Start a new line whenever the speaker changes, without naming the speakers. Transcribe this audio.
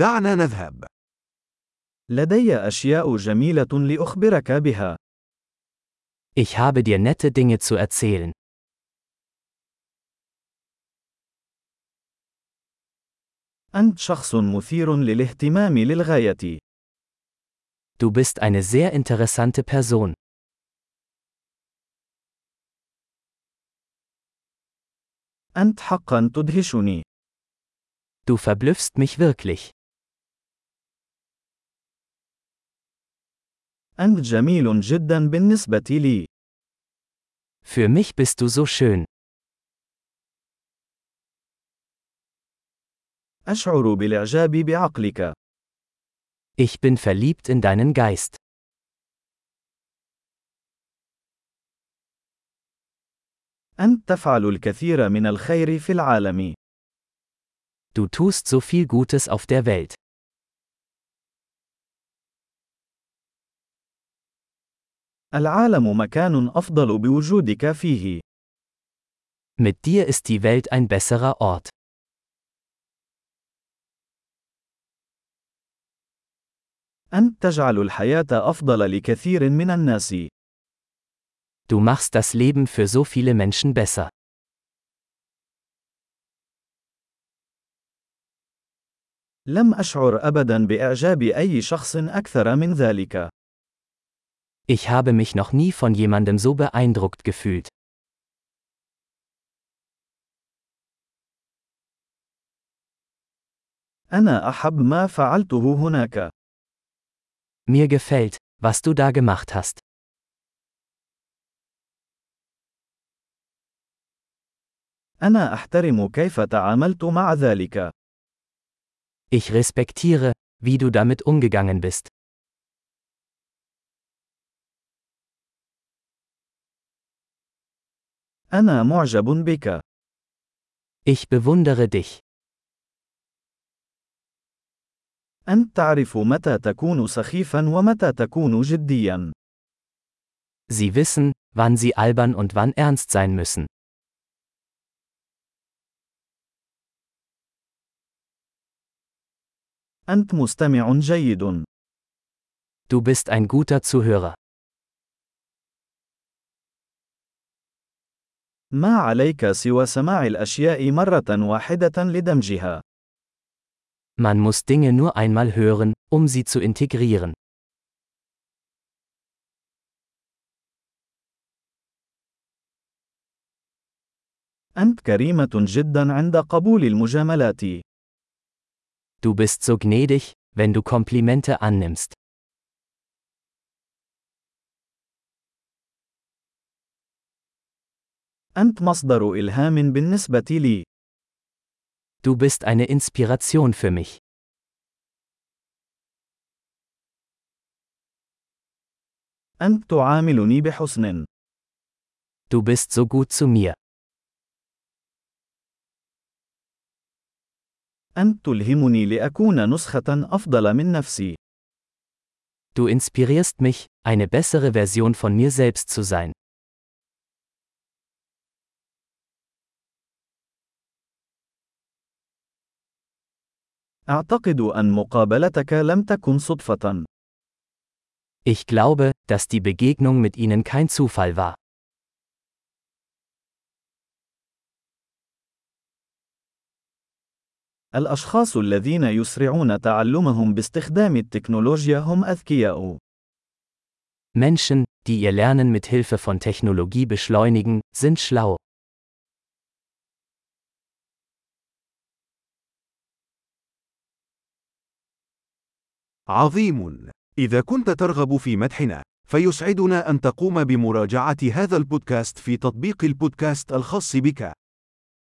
دعنا نذهب.
لدي أشياء جميلة لأخبرك بها.
Ich habe dir nette Dinge zu erzählen.
أنت شخص مثير للاهتمام للغاية.
Du bist eine sehr interessante Person.
أنت حقا تدهشني.
Du verblüffst mich wirklich.
أنت جميل جدا بالنسبة لي.
Für mich bist du so schön.
أشعر بالإعجاب بعقلك.
Ich bin verliebt in deinen Geist.
أنت تفعل الكثير من الخير في العالم.
Du tust so viel Gutes auf der Welt.
العالم مكان أفضل بوجودك فيه.
Mit dir ist die Welt ein besserer Ort.
أنت تجعل الحياة أفضل لكثير من الناس.
Du machst das Leben für so viele Menschen besser.
لم أشعر أبدا بإعجاب أي شخص أكثر من ذلك.
Ich habe mich noch nie von jemandem so beeindruckt gefühlt.
أنا أحب ما فعلته هناك.
Mir gefällt, was du da gemacht hast.
أنا أحترم كيف تعاملت مع ذلك.
Ich respektiere, wie du damit umgegangen bist.
أنا معجب بك.
Ich bewundere dich.
أنت تعرف متى تكون سخيفا ومتى تكون جديا.
Sie wissen, wann sie albern und wann ernst sein müssen.
أنت مستمع جيد.
Du bist ein guter Zuhörer.
ما عليك سوى سماع الأشياء مرة واحدة لدمجها.
Man muss Dinge nur einmal hören, um sie zu integrieren.
أنت كريمة جدا عند قبول المجاملات.
Du bist so gnädig, wenn du Komplimente annimmst.
أنت مصدر إلهام بالنسبة لي.
Du bist eine Inspiration für mich.
أنت تعاملني بحسن.
Du bist so gut zu mir.
أنت تلهمني لأكون نسخة أفضل من نفسي.
Du inspirierst mich, eine bessere Version von mir selbst zu sein.
أعتقد أن مقابلتك لم تكن صدفة.
Ich glaube, dass die Begegnung mit ihnen kein Zufall war.
الأشخاص الذين يسرعون تعلمهم باستخدام التكنولوجيا هم أذكياء.
Menschen, die ihr Lernen mit Hilfe von Technologie beschleunigen, sind schlau.
عظيم. إذا كنت ترغب في مدحنا، فيسعدنا أن تقوم بمراجعة هذا البودكاست في تطبيق البودكاست الخاص بك.